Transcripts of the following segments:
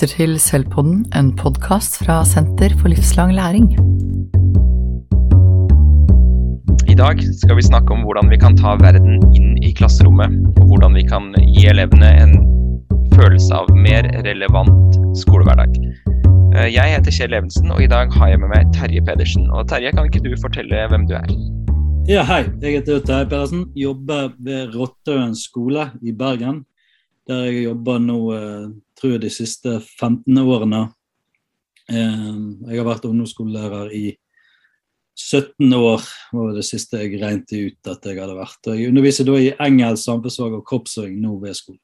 lytter til Selvpodden, en podkast fra Senter for livslang læring. I dag skal vi snakke om hvordan vi kan ta verden inn i klasserommet, og hvordan vi kan gi elevene en følelse av mer relevant skolehverdag. Eh, Jeg heter Kjell Evensen, og i dag har jeg med meg Terje Pedersen. Og Terje, kan ikke du fortelle hvem du er? Ja, hei. Jeg heter Terje Pedersen. Jobber ved Rottøen skole i Bergen. Der jeg jobber nå eh, tror jeg de siste 15 årene. Eh, Jeg har vært ungdomsskolelærer i 17 år, var det siste jeg regnet ut at jeg hadde vært. Og Jeg underviser da i engelsk, samfunnsfag og kroppsøving nå ved skolen.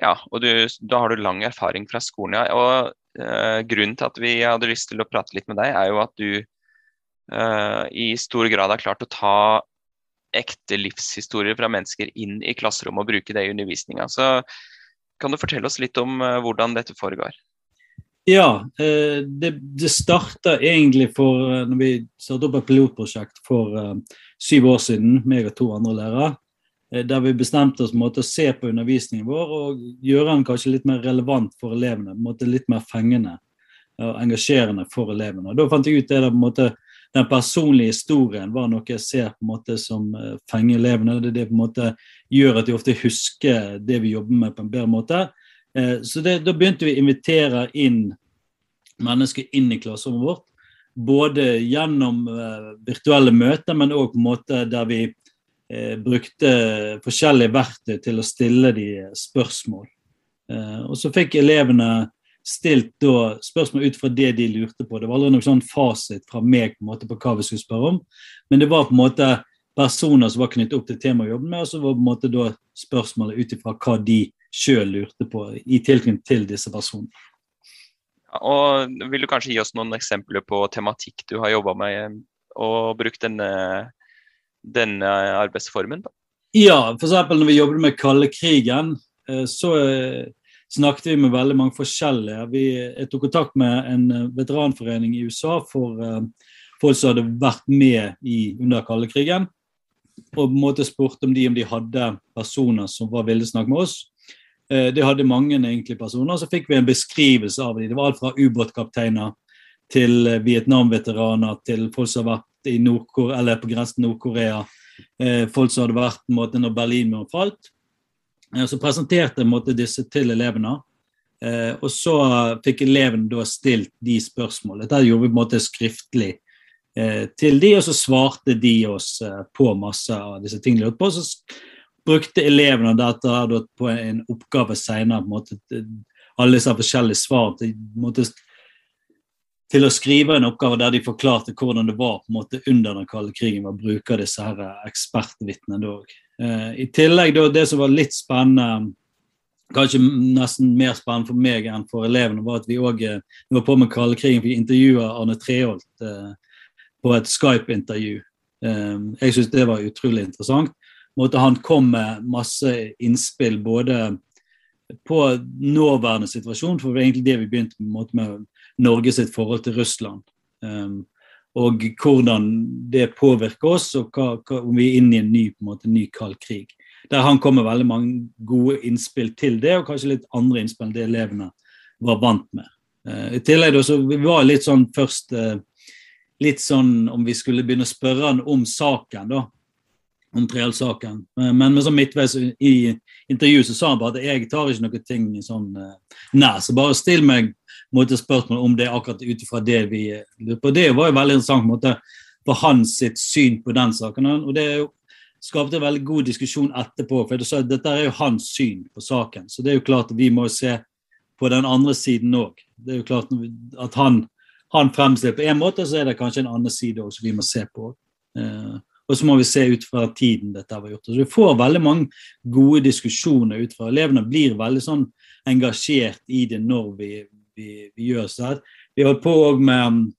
Ja, og du, da har du lang erfaring fra skolen. Ja. Og eh, Grunnen til at vi hadde lyst til å prate litt med deg, er jo at du eh, i stor grad har klart å ta ekte livshistorier fra mennesker inn i klasserommet og bruke det i undervisninga. Så kan du fortelle oss litt om eh, hvordan dette foregår? Ja, eh, det, det starta egentlig for eh, når vi startet opp et pilotprosjekt for syv år siden, meg og to andre lærere. Der vi bestemte oss på å se på undervisningen vår og gjøre den kanskje litt mer relevant for elevene. på en måte Litt mer fengende og engasjerende for elevene. Og Da fant jeg ut det der på en måte den personlige historien var noe jeg ser på en måte som eh, fenger elevene. Det, det på en måte gjør at de ofte husker det vi jobber med på en bedre måte. Eh, Så det, Da begynte vi å invitere inn mennesker inn i klasserommet vårt. Både gjennom eh, virtuelle møter, men òg på en måte der vi brukte forskjellige verktøy til å stille de spørsmål. Og så fikk elevene stilt da spørsmål ut fra det de lurte på. Det var aldri noen sånn fasit fra meg på, en måte på hva vi skulle spørre om, men det var på en måte personer som var knyttet opp til temaet vi jobbet med, og så var på en måte da spørsmålet ut ifra hva de sjøl lurte på i tilknytning til disse personene. Ja, Og Vil du kanskje gi oss noen eksempler på tematikk du har jobba med eh, og brukt denne, denne arbeidsformen? på? Ja, f.eks. når vi jobbet med kaldekrigen, Krigen, så eh, snakket vi med veldig mange forskjellige. Vi, jeg tok kontakt med en eh, veteranforening i USA for eh, folk som hadde vært med i, under kaldekrigen. Og på en måte spurte om de om de hadde personer som var ville snakke med oss. Eh, Det hadde mange egentlig personer. Så fikk vi en beskrivelse av dem. Det var alt fra ubåtkapteiner til eh, Vietnam-veteraner til folk som har vært på grensen til Nord-Korea. Eh, Folk som hadde vært på en måte, når Berlinmuren falt. Eh, Så presenterte jeg disse til elevene. Eh, og så fikk elevene da stilt de spørsmålene. Dette gjorde vi på en måte skriftlig eh, til de, og så svarte de oss på masse av disse tingene på. Så brukte elevene dette på en oppgave til- alle disse forskjellige svar til, til å skrive en oppgave der de forklarte hvordan det var på en måte under den kalde krigen ved å bruke disse her ekspertvitnene. I tillegg da, det som var litt spennende, kanskje nesten mer spennende for meg enn for elevene, var at vi òg var på med kaldkrigen. Vi intervjua Arne Treholt eh, på et Skype-intervju. Eh, jeg syns det var utrolig interessant. Han kom med masse innspill både på nåværende situasjon, for det var egentlig det vi begynte med, med Norge sitt forhold til Russland. Um, og hvordan det påvirker oss, og hva, hva, om vi er inne i en ny, på en måte, ny kald krig. Der han kom med veldig mange gode innspill til det, og kanskje litt andre innspill enn det elevene var vant med. Uh, I tillegg da, så vi var litt sånn først uh, litt sånn om vi skulle begynne å spørre han om saken, da. Om Treholt-saken. Men, men sånn midtveis i intervjuet så sa han bare at jeg tar ikke noe ting sånn uh, nær, så bare still meg måte, spørsmål om det akkurat ut ifra det vi lurer på. Det var jo veldig interessant måte, på hans sitt syn på den saken. og det skapte en veldig god diskusjon etterpå. for sa, Dette er jo hans syn på saken. Så det er jo klart at vi må se på den andre siden òg. Det er jo klart at han, han fremstiller på en måte, så er det kanskje en annen side også vi må se på. Eh, og så må vi se ut fra tiden dette var gjort. Så Vi får veldig mange gode diskusjoner ut fra Elevene blir veldig sånn engasjert i det når vi, vi, vi gjør sånn. Vi holdt på med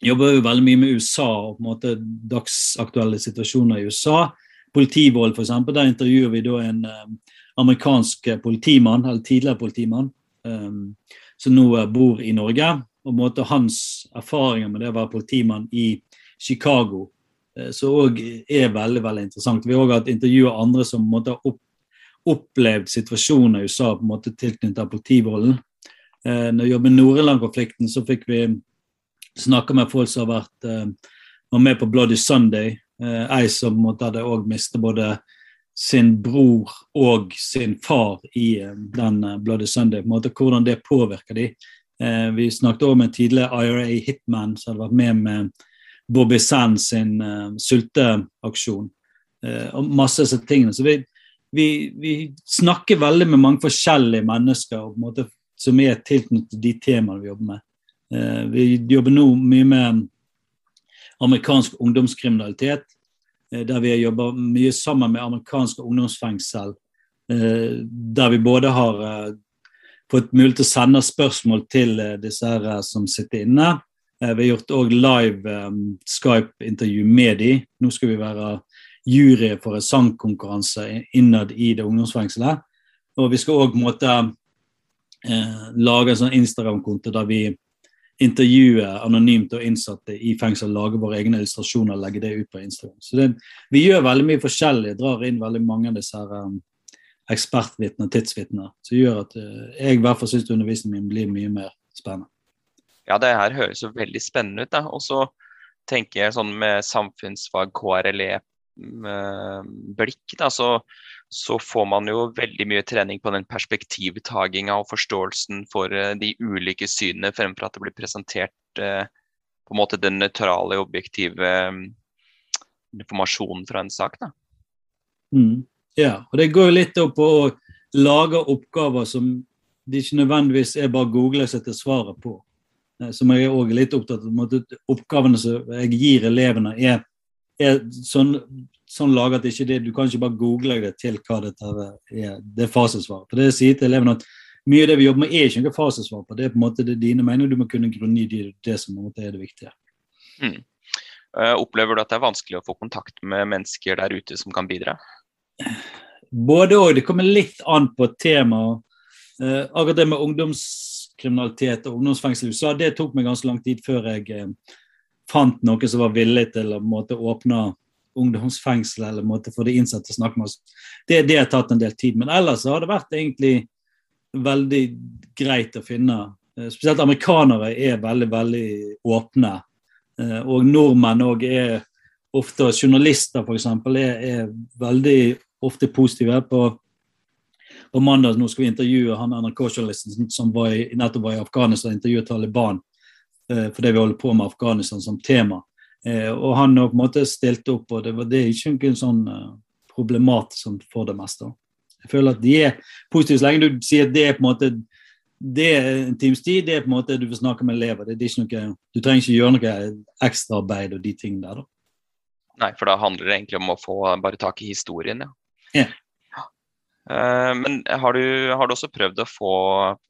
jobber jo veldig mye med USA og på en måte dagsaktuelle situasjoner i USA. Politivold, f.eks. Der intervjuer vi da en um, amerikansk politimann, eller tidligere politimann, um, som nå uh, bor i Norge. Og på en måte hans erfaringer med det å være politimann i Chicago, uh, så òg er veldig veldig interessant. Vi har òg hatt intervju av andre som måte har opp, opplevd situasjoner i USA på en måte tilknyttet politivolden. Eh, når vi jobber med Nord-Irland-konflikten, så fikk vi snakke med folk som har vært eh, var med på Bloody Sunday. Eh, ei som måtte hadde òg mistet både sin bror og sin far i eh, den eh, Bloody Sunday. på en måte Hvordan det påvirker de. Eh, vi snakket òg med en tidligere IRA hitman som hadde vært med med Bobby Sand sin uh, sulteaksjon. Uh, og masse av disse tingene. Så vi, vi, vi, snakker veldig med mange forskjellige mennesker og måte som er tilknyttet de temaene vi jobber med. Uh, vi jobber nå mye med amerikansk ungdomskriminalitet, der vi jobber mye sammen med amerikanske ungdomsfengsel. Der vi både har fått mulighet til å sende spørsmål til disse her som sitter inne. Vi har gjort òg live Skype-intervju med dem. Nå skal vi være jury for en sangkonkurranse innad i det ungdomsfengselet. Og vi skal òg eh, lage en sånn Instagram-konto der vi intervjuer anonymt og innsatte i fengsel, lager våre egne illustrasjoner og legger det ut på Instagram. Så det, Vi gjør veldig mye forskjellig, drar inn veldig mange av disse her, um, ekspertvitner tidsvitner. Som gjør at uh, jeg i hvert fall syns undervisningen min blir mye mer spennende. Ja, det her høres jo veldig spennende ut. da. Og så tenker jeg sånn med samfunnsfag, KRLE, blikk, da, så, så, får man jo veldig mye trening på den perspektivtaginga og forståelsen for uh, de ulike synene, fremfor at det blir presentert uh, på en måte den nøytrale, objektive um, informasjonen fra en sak. da. Mm. Ja, og det går jo litt opp på å lage oppgaver som de ikke nødvendigvis er bare å google seg til svaret på. Eh, som jeg er litt opptatt av. Oppgavene som jeg gir elevene, er er sånn, sånn laget at ikke det, du kan ikke bare google det til hva dette er. Det er fasesvar. For det jeg sier til elevene at mye av det vi jobber med, er ikke noe fasesvar på. Det er på en måte det dine meninger, du må kunne grunngi det, det som på en måte er det viktige. Mm. Uh, opplever du at det er vanskelig å få kontakt med mennesker der ute som kan bidra? Både òg. Det kommer litt an på temaet. Uh, akkurat det med ungdomskriminalitet og ungdomsfengsel i USA, det tok meg ganske lang tid før jeg uh, fant noen som var villig til å måtte åpne ungdomsfengsel eller måtte få de innsatte å snakke med oss. Det, det, har tatt en del tid. Men ellers har det vært egentlig veldig greit å finne. Eh, spesielt amerikanere er veldig, veldig åpne. Eh, og nordmenn òg er ofte Journalister f.eks. Er, er veldig ofte positive. På, på mandag nå skal vi intervjue han NRK-journalisten som var i, nettopp var i Afghanistan og intervjuet Taliban. Eh, det vi holder på med Afghanistan som tema. Eh, og han har på en måte stilt opp, og det, var, det er ikke noe sånn eh, problematisk for det meste. Jeg føler at de er positive så lenge du sier at det er på en måte det er en times tid, det er på en måte du får snakke med elever. Det, det er ikke noe, du trenger ikke gjøre noe ekstraarbeid og de tingene der. da. Nei, for da handler det egentlig om å få bare tak i historien, ja. Yeah. Eh, men har du, har du, også prøvd å få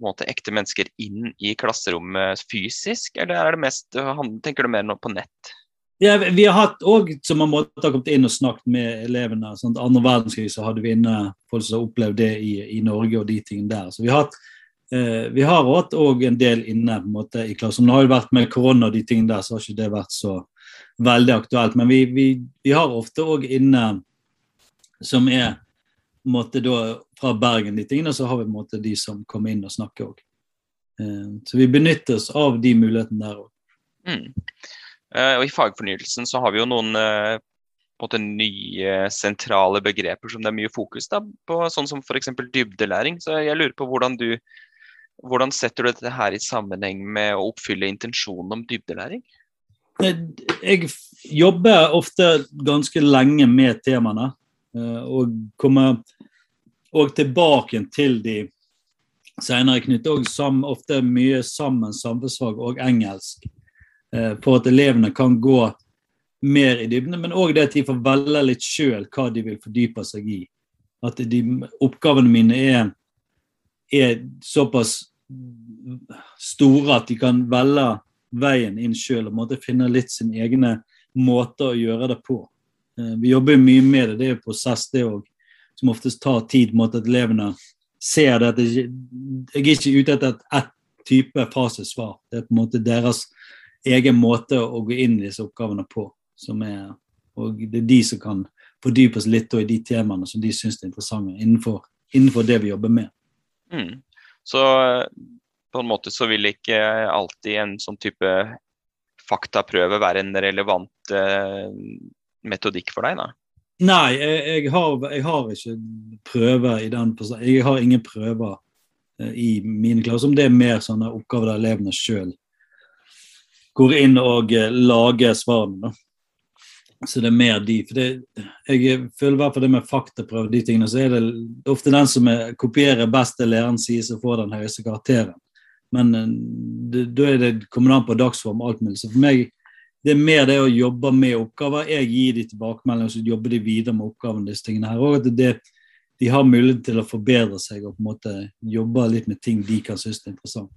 måte, ekte mennesker inn i klasserommet fysisk, eller er mest, tenker du mer nå på nett? Ja, vi har hatt òg kommet inn og snakket med elevene. Sånn, andre verdenskrig så hadde vi inne folk som har opplevd det i, i, Norge og de tingene der. Så vi har hatt eh, vi har hatt òg en del inne på en måte i klasserommet. Det har jo vært med korona og de tingene der, så har ikke det vært så veldig aktuelt. Men vi, vi, vi har ofte òg inne som er måte da, fra Bergen, de tingene, så har vi måte, de som kommer inn og snakker òg. Eh, så vi benytter oss av de mulighetene der òg. Mm. Uh, og I fagfornyelsen så har vi jo noen en måte nye sentrale begreper som det er mye fokus da, på, sånn som f.eks. dybdelæring. Så jeg lurer på hvordan du hvordan setter du dette her i sammenheng med å oppfylle intensjonen om dybdelæring? Jeg jobber ofte ganske lenge med temaene. Eh, og komme òg tilbake til de senere. knytter også ofte mye sammen samfunnsfag og engelsk. Eh, for at elevene kan gå mer i dybden, men òg det at de får velge litt sjøl hva de vil fordype seg i. At de, oppgavene mine er, er såpass store at de kan velge veien inn sjøl og måtte finne litt sin egne måter å gjøre det på. Eh, vi jobber mye med det. Det er en prosess, det òg, som oftest tar tid. mot at elevene ser det. Jeg, er ikke ute etter ett type fasesvar. Det er på en måte deres egen måte å gå inn i disse oppgavene på. som er, og Det er de som kan fordype seg litt i de temaene som de syns er interessante innenfor, innenfor, det vi jobber med. Mm. Så på en måte så vil ikke alltid en sånn type faktaprøve være en relevant uh, metodikk for deg, da? Nei, jeg, jeg, har, jeg har, ikke prøver i den Jeg har ingen prøver uh, i mine klasser. Det er mer sånne oppgaver der elevene sjøl går inn og uh, lager svarene. Så det er mer de. For det, jeg føler i hvert fall det med faktaprøve, de tingene, så er det ofte den som er, kopierer best det læreren sier, som får den høyeste karakteren. Men da er det kommer an på dagsform alt mulig. Så for meg det er mer det å jobbe med oppgaver. Jeg gir de tilbakemeldinger, så jobber de videre med oppgaven. disse tingene her. Og at det, de har mulighet til å forbedre seg og på en måte jobbe litt med ting de kan synes er interessant.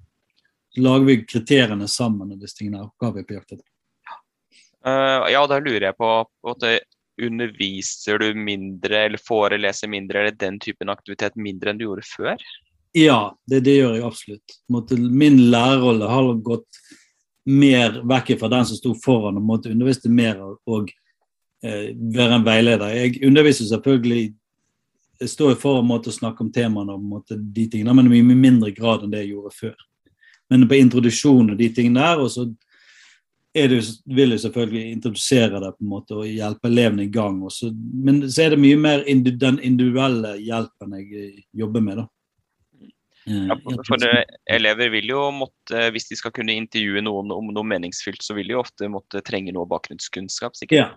Så lager vi kriteriene sammen. og disse tingene her, hva vi er på jakt etter. Uh, ja, da lurer jeg på, på Underviser du mindre eller foreleser mindre eller den typen aktivitet mindre enn du gjorde før? Ja, det, det gjør jeg absolutt. Min lærerrolle har gått mer vekk fra den som sto foran og måtte undervise mer og, eh, være en veileder. Jeg underviser selvfølgelig jeg står foran måte å snakke om temaene og måte, de tingene, men i mye mindre grad enn det jeg gjorde før. Men på introduksjon og de tingene der, og så det, vil jeg selvfølgelig introdusere det på en måte og hjelpe elevene i gang. Også. Men så er det mye mer den individuelle hjelpen jeg jobber med. da. Ja, for Elever vil jo måtte, hvis de skal kunne intervjue noen om noe meningsfylt, så vil de jo ofte måtte trenge noe bakgrunnskunnskap. sikkert. Ja.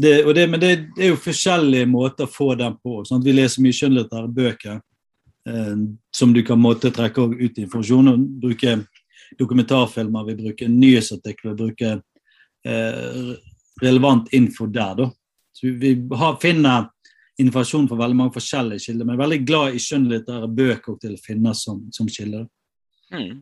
Det, det, men det, det, er jo forskjellige måter å få den på. Sånn vi leser mye skjønnlitterære bøker eh, som du kan måtte trekke ut informasjon og bruke dokumentarfilmer, vi bruker nyhetsartikler, vi bruker eh, relevant info der. da. Så vi har, finner informasjon fra veldig mange forskjellige kilder. Men jeg er veldig glad i skjønnlitterære bøker til å finne som, som kilder. Mm.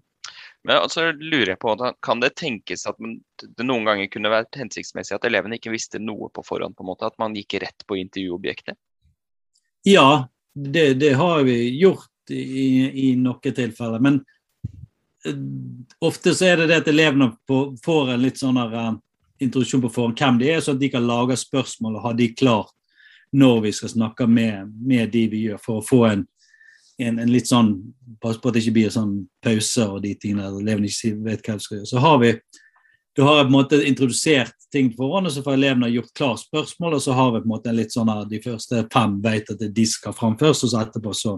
Men altså lurer jeg på, Kan det tenkes at det noen ganger kunne vært hensiktsmessig at elevene ikke visste noe på forhånd? på en måte, At man gikk rett på intervjuobjektet? Ja, det, det har vi gjort i, i noen tilfeller. Men uh, ofte så er det det at elevene på, får en litt sånn uh, introduksjon på forhånd hvem de er, så at de kan lage spørsmål og ha de klart når vi skal snakke med, med de vi gjør, for å få en, en, en litt sånn Pass på at det ikke blir sånn pauser og de tingene der elevene ikke vet hva de skal gjøre. Så har vi da har jeg på en måte introdusert ting på forhånd, og så får elevene gjort klar spørsmål. Og så har vi på en måte en litt sånn at de første fem vet at de skal fram først, og så etterpå så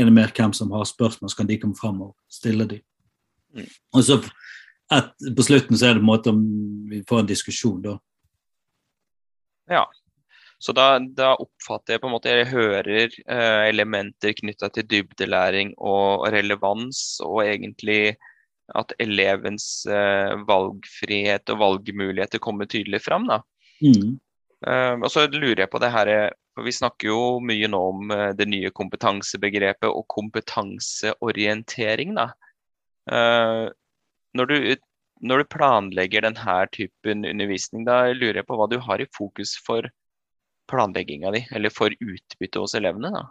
er det mer hvem som har spørsmål, så kan de komme fram og stille dem. Mm. Og så et, på slutten så er det på en måte om vi får en diskusjon, da. Ja, så da, da, oppfatter jeg på en måte Jeg hører eh, elementer knytta til dybdelæring og relevans, og egentlig at elevens eh, valgfrihet og valgmuligheter kommer tydelig fram. Da. Mm. Eh, og så lurer jeg på det her for Vi snakker jo mye nå om eh, det nye kompetansebegrepet og kompetanseorientering. Da. Eh, når du når du planlegger denne typen undervisning, da lurer jeg på hva du har i fokus for planlegginga di, eller for utbytte hos elevene? da?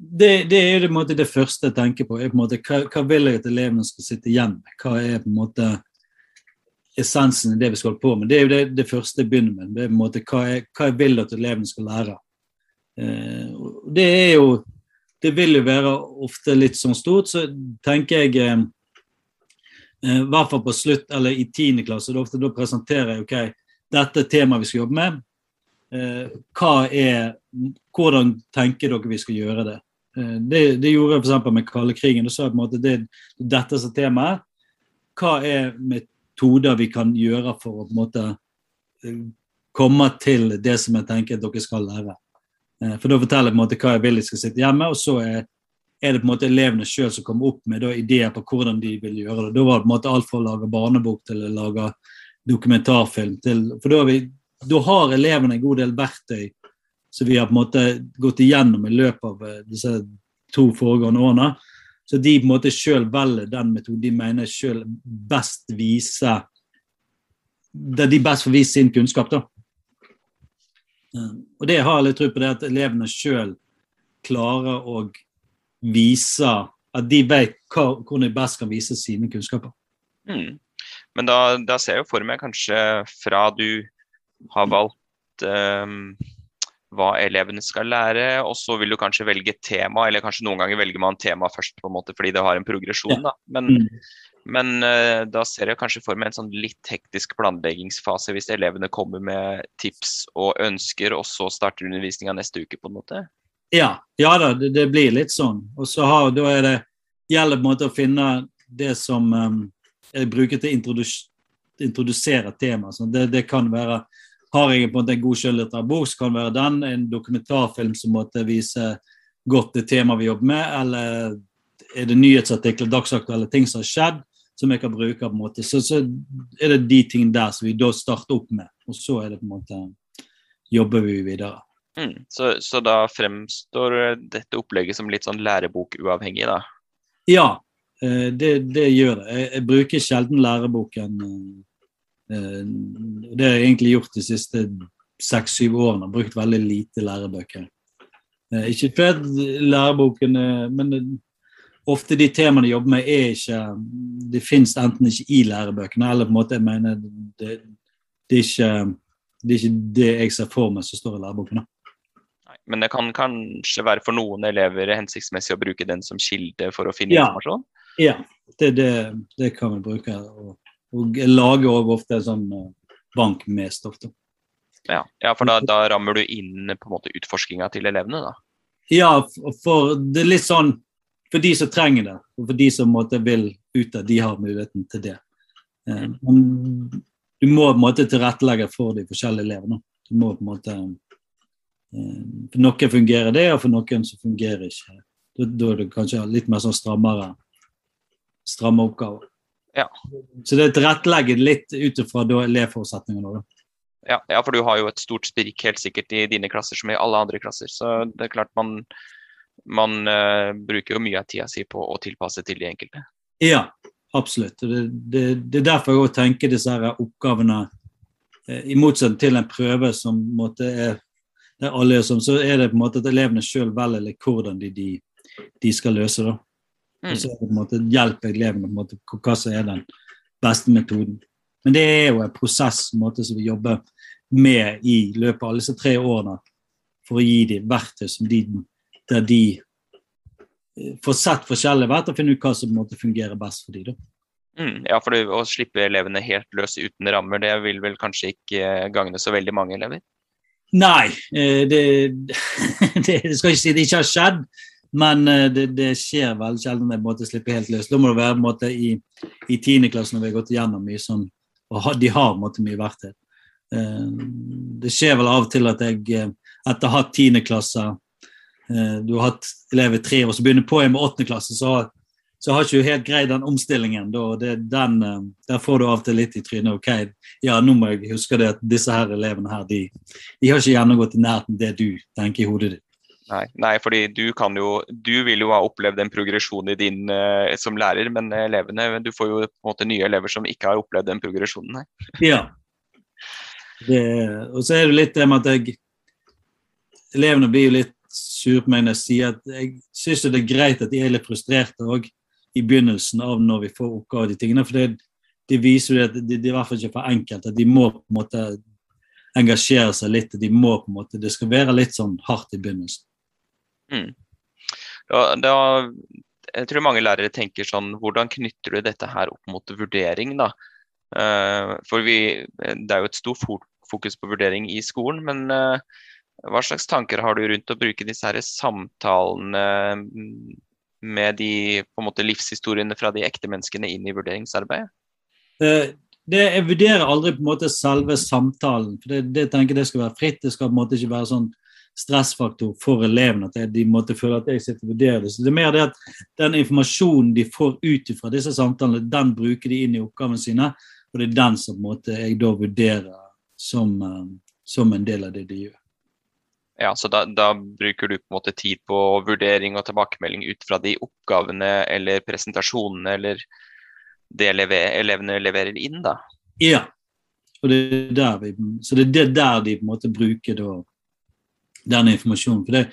Det, det er det, måte, det, første jeg tenker på. På måte, hva, hva, vil jeg at elevene skal sitte igjen med? Hva er på en måte essensen i det vi skal holde på med? Det er jo det, det første jeg begynner med. Det er på en måte, hva, jeg, hva jeg vil at elevene skal lære. Eh, det er jo Det vil jo være ofte litt sånn stort, så tenker jeg eh, eh hvert fall på slutt, eller i tiende klasse, da, ofte, da presenterer jeg ok, dette er temaet vi skal jobbe med er, hvordan tenker dere vi skal gjøre det? Eh, det, det gjorde jeg f.eks. med kaldekrigen. Da sa jeg på en måte det, dette som temaet. Hva er metoder vi kan gjøre for å på en måte eh, komme til det som jeg tenker at dere skal lære? For da forteller jeg på en måte hva jeg vil de skal sitte hjemme, og så er, er det på en måte elevene sjøl som kommer opp med da, ideer på hvordan de vil gjøre det. Da var det på en måte alt fra å lage barnebok til å lage dokumentarfilm. Til, for da har vi da har elevene en god del verktøy som vi har på en måte gått igjennom i løpet av eh, disse to foregående årene. Så de på en måte sjøl velger den metoden de mener sjøl best viser Der de best får vist sin kunnskap. da. Eh, og det jeg har litt tro på, det at elevene sjøl klarer å vise At de vet hvordan de best kan vise sine kunnskaper. Mm. Men da, da ser jeg jo for meg kanskje fra du har valgt um, hva elevene skal lære, og så vil du kanskje velge tema, eller kanskje noen ganger velger man tema først på en måte fordi det har en progresjon. da. Men, Mm. men uh, da ser jeg kanskje for meg en sånn litt hektisk planleggingsfase hvis elevene kommer med tips og ønsker, og så starter undervisninga neste uke, på en måte. Ja, ja da, det, det blir litt sånn. Og så har, da er det, gjelder på en måte å finne det som um, jeg bruker til å introdus introdusere temaet. Det, det kan være Har jeg på en måte en god skjønnlitterær bok, så kan det være den. En dokumentarfilm som måtte vise godt det temaet vi jobber med. Eller er det nyhetsartikler, dagsaktuelle ting som har skjedd, som jeg kan bruke. på en måte. Så, så er det de tingene der som vi da starter opp med. Og så er det på en måte jobber vi videre. Mm. Så, så da fremstår dette opplegget som litt sånn lærebok-uavhengig, da? Ja, eh, det, det gjør det. Jeg, jeg bruker sjelden læreboken. Eh, eh, Det har jeg egentlig gjort de siste seks-syv årene. Har brukt veldig lite lærebøker. Eh, Ikke fordi læreboken er Men ofte de temaene jeg jobber med, er ikke De fins enten ikke i lærebøkene, eller på en måte jeg mener det, det, er ikke, det er ikke det jeg ser for meg som står i lærebokene. Men det kan kanskje være for noen elever hensiktsmessig å bruke den som kilde for å finne Ja. informasjon? Ja, det, det, det kan vi bruke. Og, og lager også ofte en sånn eh, bank med stoff. da. Ja, ja for da, da rammer du inn på en måte utforskinga til elevene, da. Ja, for, for det er litt sånn For de som trenger det, og for de som måte vil ut av, de har muligheten til det. Eh, Men du må på en måte tilrettelegge for de forskjellige elevene. Du må på en måte eh, For noen fungerer det, og for noen så fungerer ikke det. Da, da er det kanskje litt mer sånn strammere stramme oppgaver. Ja. Så det tilrettelegger litt ut ifra elevforutsetningene. Ja, ja, for du har jo et stort sprik helt sikkert i dine klasser som i alle andre klasser. Så det er klart man, man uh, bruker jo mye av tida si på å tilpasse til de enkelte. Ja, absolutt. Det, det, det er derfor jeg også tenker disse her oppgavene eh, I motsetning til en prøve som måte er der alle er som, så er det på en måte at elevene sjøl velger hvordan de, de, de skal løse det. Mm. Og så er på en måte hjelper elevene på en måte hva som er den beste metoden. Men det er jo en prosess en måte, som vi jobber med i løpet av alle disse tre årene for å gi dem verktøy som de, der de eh, får sett forskjellige verktøy og finne ut hva som måte fungerer best for dem. Mm, ja, for å slippe elevene helt løs uten rammer, det vil vel kanskje ikke eh, gagne så veldig mange elever? Nei, eh, det, det, det skal ikke si det ikke har skjedd, men eh, det, det skjer veldig sjelden jeg jeg slipper helt løs. Da må det være på en måte, i, i 10. klasse når vi har gått igjennom mye sånn, og de har på en måte, mye verktøy. Eh, Det skjer vel av og til at jeg eh, etter å ha hatt 10. klasse Du har hatt elever tre år, så begynner på igjen med 8. klasse, så, så har ikke du helt greid den omstillingen. Da, det, den, der får du av og til litt i trynet. ok, ja, nå må jeg huske det at disse her elevene her, de, de har ikke gjennomgått i nærheten det du tenker i hodet ditt. Nei, nei, fordi du jo Du vil jo ha opplevd en progresjon i din uh, som lærer, men elevene Du får jo på en måte nye elever som ikke har opplevd den progresjonen. Nei. Ja. Det, og så er det litt det med at jeg Elevene blir jo litt sure på meg når jeg sier at jeg syns det er greit at de er litt frustrerte òg i begynnelsen av når vi får oppgaver de tingene. For det, de viser jo at det, det er i hvert fall ikke for enkelt. At de må på en måte engasjere seg litt. De må på en måte, Det skal være litt sånn hardt i begynnelsen. Mm. Da, da, jeg tror mange lærere tenker sånn Hvordan knytter du dette her opp mot vurdering, da? Eh, for vi, det er jo et stort fokus på vurdering i skolen, men eh, hva slags tanker har du rundt å bruke disse her samtalene mm, med de på en måte livshistoriene fra de ekte menneskene inn i vurderingsarbeidet? Det, jeg vurderer aldri på en måte selve samtalen. for det, det tenker jeg det skal være fritt. Det skal på en måte ikke være sånn stressfaktor for elevene. At de måtte føle at jeg sitter og vurderer det. Så det er mer det at den informasjonen de får ut fra disse samtalene, den bruker de inn i oppgavene sine. Og det er den som måte, jeg da vurderer som, eh, som en del av det de gjør. Ja, så da, da bruker du på en måte tid på vurdering og tilbakemelding ut fra de oppgavene eller presentasjonene eller det elevene leverer inn, da. Ja. Og det er der vi, så det er der de på en måte bruker da, den informasjonen. For det,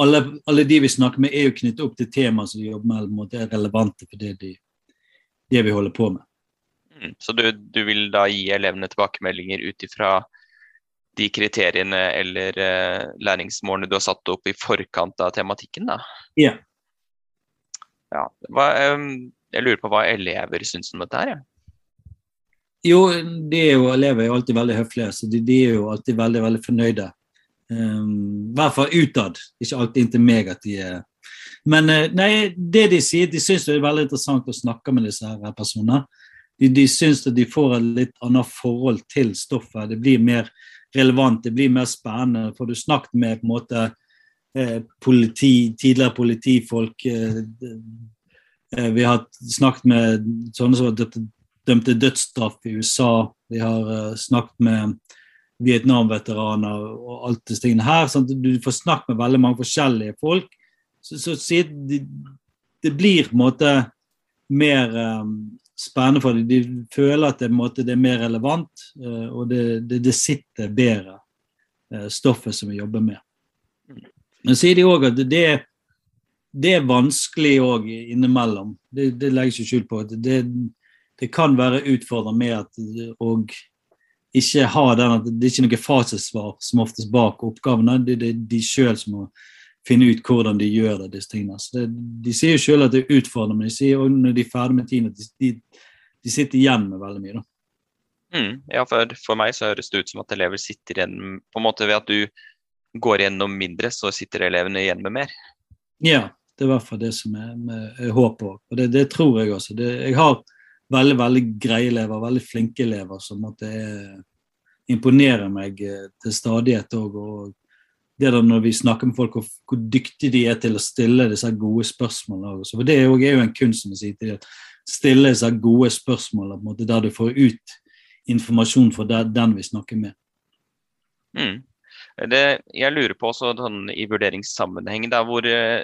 alle, alle de vi snakker med, er jo knyttet opp til temaet som vi jobber med, eller det måte er relevante for det, de, det vi holder på med. Mm. Så du, du vil da gi elevene tilbakemeldinger ut ifra de kriteriene eller uh, læringsmålene du har satt opp i forkant av tematikken. da. Ja. ja. Hva, um, jeg lurer på hva elever syns om dette her. Ja. Jo, de er jo, elever er jo alltid veldig høflige, så de, de, er jo alltid veldig veldig fornøyde. Um, I hvert fall utad. Ikke alltid inntil meg at de er Men uh, nei, det de sier, de syns det er veldig interessant å snakke med disse her personene. De, de syns at de får et litt annet forhold til stoffet. Det blir mer relevant, det blir mer spennende. For du snakket med på en måte eh, politi, tidligere politifolk eh, eh, Vi har snakket med sånne som har dømt til dødsstraff i USA. Vi har snakket med Vietnam-veteraner og alt disse tingene her. Sånn du får snakket med veldig mange forskjellige folk. Så, så, så det, det, blir på en måte mer um, spennende for dem. De føler at det, måte, det er mer relevant, uh, og det, det, det, sitter bedre, uh, stoffet som vi jobber med. Men sier de òg at det, det, er vanskelig òg innimellom. Det, legges ikke skjul på. Det, det kan være utfordrende med at og ikke ha den at det er ikke noe fasitsvar som oftest bak oppgavene. Det er de sjøl som må finne ut hvordan de gjør det. disse tingene. Det, de sier jo sjøl at det er utfordrende, men de sier også når de er ferdig med tiden at de, de, sitter igjen med veldig mye. Mm, ja, for, for, meg så høres det ut som at elever sitter igjen på en måte ved at du går gjennom mindre, så sitter elevene igjen med mer. Ja, det er i hvert fall det som er, er håpet. Og det, det, tror jeg også. Det, jeg har veldig veldig greie elever, veldig flinke elever som at det imponerer meg eh, til stadighet òg. Og det da når vi snakker med folk, hvor, hvor dyktige de er til å stille disse gode spørsmålene. Også. For Det er jo, er jo en kunst som sier til stille disse gode spørsmålene der du får ut informasjon fra den vi snakker med. Mm. Det, jeg lurer på også sånn, i vurderingssammenheng, da, hvor, eh,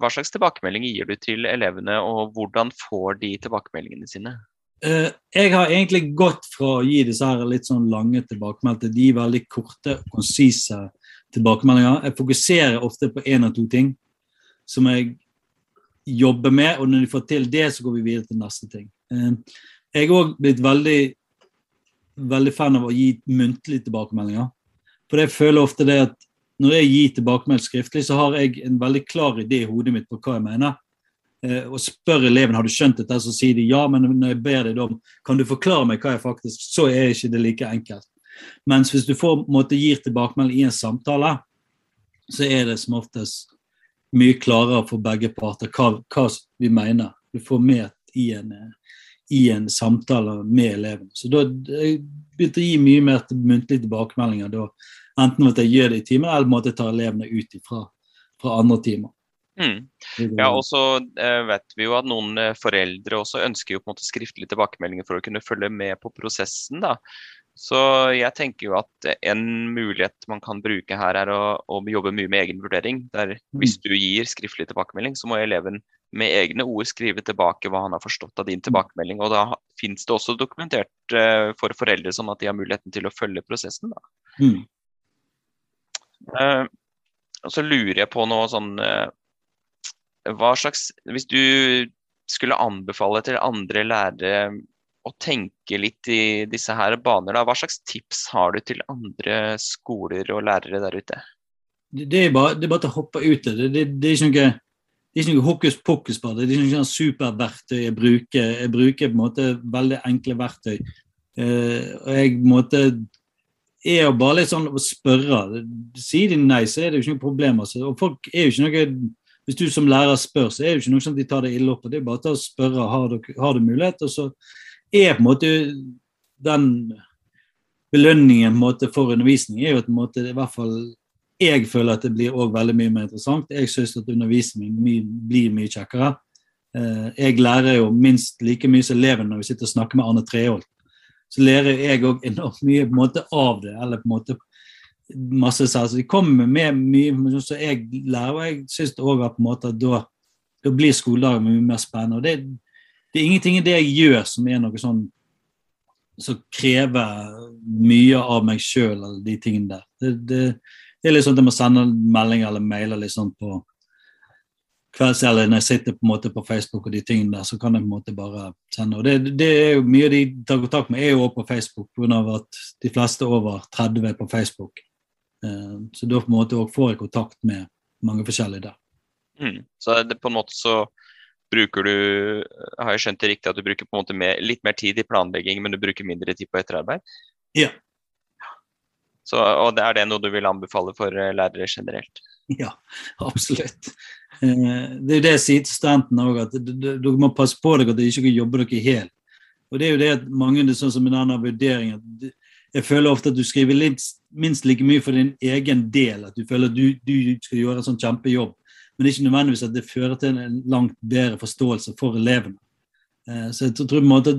hva slags tilbakemeldinger gir du til elevene, og hvordan får de tilbakemeldingene sine? Uh, jeg har egentlig gått fra å gi disse her litt sånn lange tilbakemeldinger til de veldig korte og konsise tilbakemeldinger. Jeg fokuserer ofte på én av to ting som jeg jobber med, og når de får til det, så går vi videre til neste ting. Jeg er òg blitt veldig, veldig fan av å gi muntlige tilbakemeldinger. For jeg føler ofte det at når jeg gir tilbakemelding skriftlig, så har jeg en veldig klar idé i hodet mitt på hva jeg mener. Eh, og spør eleven har du skjønt dette, så sier de ja, men når jeg ber deg om kan du forklare meg hva jeg faktisk Så er ikke det like enkelt. Mens hvis du får måtte gir tilbakemelding i en samtale, så er det som oftest mye klarere for begge parter hva, hva vi mener. Du får med i en, i en samtale med eleven. Så da jeg begynte å gi mye mer muntlige tilbakemeldinger da Enten at jeg gjør det i timen, eller at jeg tar elevene ut fra, fra andre timer. Mm. Ja, og så eh, vet vi jo at noen eh, foreldre også ønsker jo på en måte skriftlige tilbakemeldinger for å kunne følge med på prosessen. da. Så jeg tenker jo at en mulighet man kan bruke her, er å, å jobbe mye med egen vurdering. Der mm. hvis du gir skriftlig tilbakemelding, så må eleven med egne ord skrive tilbake hva han har forstått av din tilbakemelding. Og da finnes det også dokumentert uh, for foreldre sånn at de har muligheten til å følge prosessen. Mm. Uh, og så lurer jeg på noe sånn uh, Hva slags Hvis du skulle anbefale til andre lærere å tenke litt i disse her baner, da, hva slags tips har du til andre skoler og lærere der ute? Det er bare, det er bare å hoppe ut det. Det, det, det er ikke noe det er ikke noe hokus pokus på det. Det er ikke noe superverktøy jeg bruker. Jeg bruker på en måte veldig enkle verktøy. Uh, og jeg på en måte er jo bare litt sånn å spørre. Sier de nei, så er det jo ikke noe problem. Altså. Og folk er jo ikke noe Hvis du som lærer spør, så er det jo ikke noe sånn at de tar det ille opp. Det er bare å spørre har du, har du mulighet. Og så er på en måte den belønningen måte, for undervisning er jo på en måte, i hvert fall jeg føler at det blir også veldig mye mer interessant. Jeg syns at undervisning blir mye kjekkere. Eh, jeg lærer jo minst like mye som elevene når vi sitter og snakker med Arne Treholt. Så lærer jeg òg enormt mye på en måte av det. eller på en måte masse så De kommer med mye som jeg lærer, og jeg syns òg at på en måte da, da blir skoledagen mye mer spennende. og det, det er ingenting i det jeg gjør som er noe sånn som krever mye av meg sjøl, eller de tingene der. Det, det, det er sånn at jeg må sende meldinger eller mailer litt sånn på kvelds eller når jeg sitter på en måte på Facebook og de tingene der, så kan jeg på en måte bare sende. Og det, det er jo Mye de tar kontakt med, er jo også på Facebook, pga. at de fleste over 30 er på Facebook. Eh, så da på en måte også får jeg kontakt med mange forskjellige der. Mm. Så det, på en måte så bruker du Har jeg skjønt det riktig at du bruker på en måte mer, litt mer tid i planlegging, men du bruker mindre tid på etterarbeid? Ja. Så, og er det noe du vil anbefale for eh, lærere generelt? Ja, absolutt. Eh, det er jo det jeg sier til studentene òg, at dere må passe på dere at dere ikke jobber dere helt. Og det er jo det at mange, det er sånn som en annen vurdering, at jeg føler ofte at du skriver litt, minst like mye for din egen del. At du føler at du, du skal gjøre en sånn kjempejobb. Men det er ikke nødvendigvis at det fører til en langt bedre forståelse for elevene. Eh, så jeg tror på en måte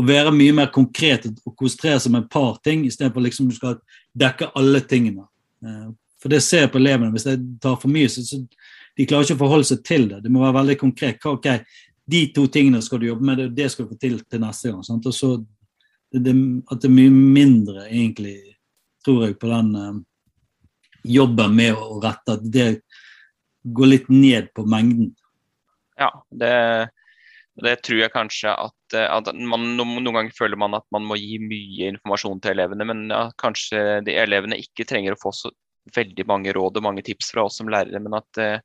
å være mye mer konkret og konsentrere seg om et par ting, istedenfor liksom du skal dekke alle tingene. Eh, for det ser jeg på elevene. Hvis jeg tar for mye, så, så de klarer ikke å forholde seg til det. Det må være veldig konkret. Ok, De to tingene skal du jobbe med, det skal du få til til neste gang. Sant? Og så det, At det er mye mindre, egentlig, tror jeg, på den eh, jobben med å rette. At det går litt ned på mengden. Ja, det, det tror jeg kanskje at, eh, at man, noen ganger føler man at man må gi mye informasjon til elevene, men ja, kanskje de elevene ikke trenger å få så veldig mange råd og mange tips fra oss som lærere, men at, eh,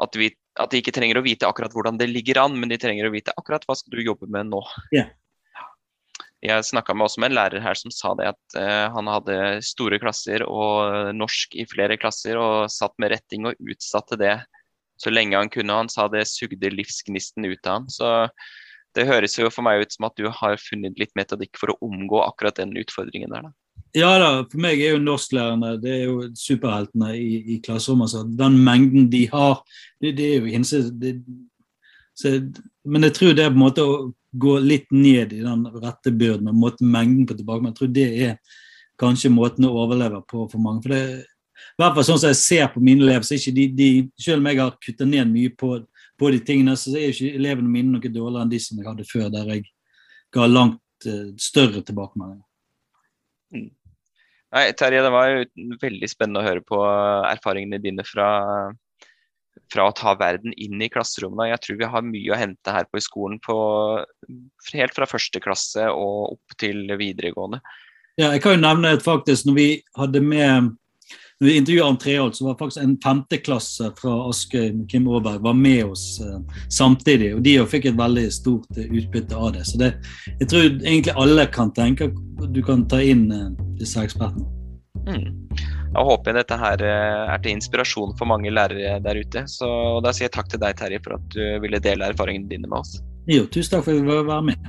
at, vi, at, de ikke trenger å vite akkurat hvordan det ligger an, men de trenger å vite akkurat hva skal du jobbe med nå. Yeah. Jeg snakka også med en lærer her som sa det at uh, han hadde store klasser og norsk i flere klasser, og satt med retting og utsatte det så lenge han kunne. Han sa det sugde livsgnisten ut av han. Så det høres jo for meg ut som at du har funnet litt metodikk for å omgå akkurat den utfordringen der. da. Ja da, for meg er jo norsklærerne det er jo superheltene i, i klasserommet. Altså. Den mengden de har, det, det er jo hinsides Men jeg tror det er på en måte å gå litt ned i den rette byrden og måten mengden på tilbake. Men jeg tror det er kanskje måten å overleve på for mange. For det, i hvert fall sånn som jeg ser på mine elever, så er ikke de, de Selv om jeg har kutta ned mye på, på, de tingene, så er ikke elevene mine noe dårligere enn de som jeg hadde før, der jeg ga langt uh, større tilbakemeldinger. Mm. Nei, Terje, det var jo veldig spennende å høre på erfaringene dine fra, fra å ta verden inn i klasserommene. Jeg tror vi har mye å hente her på i skolen, på, helt fra første klasse og opp til videregående. Ja, jeg kan jo nevne at faktisk når vi hadde med når vi intervjuet om Treholt, så var faktisk en femteklasse fra Askøy med Kim Aaberg var med oss uh, samtidig. Og de fikk et veldig stort uh, utbytte av det. Så det, jeg tror egentlig alle kan tenke at du kan ta inn uh, disse ekspertene. Mm. Da håper jeg dette her er til inspirasjon for mange lærere der ute. Så da sier jeg takk til deg, Terje, for at du ville dele erfaringene dine med oss. Jo, tusen takk for at jeg ville være med.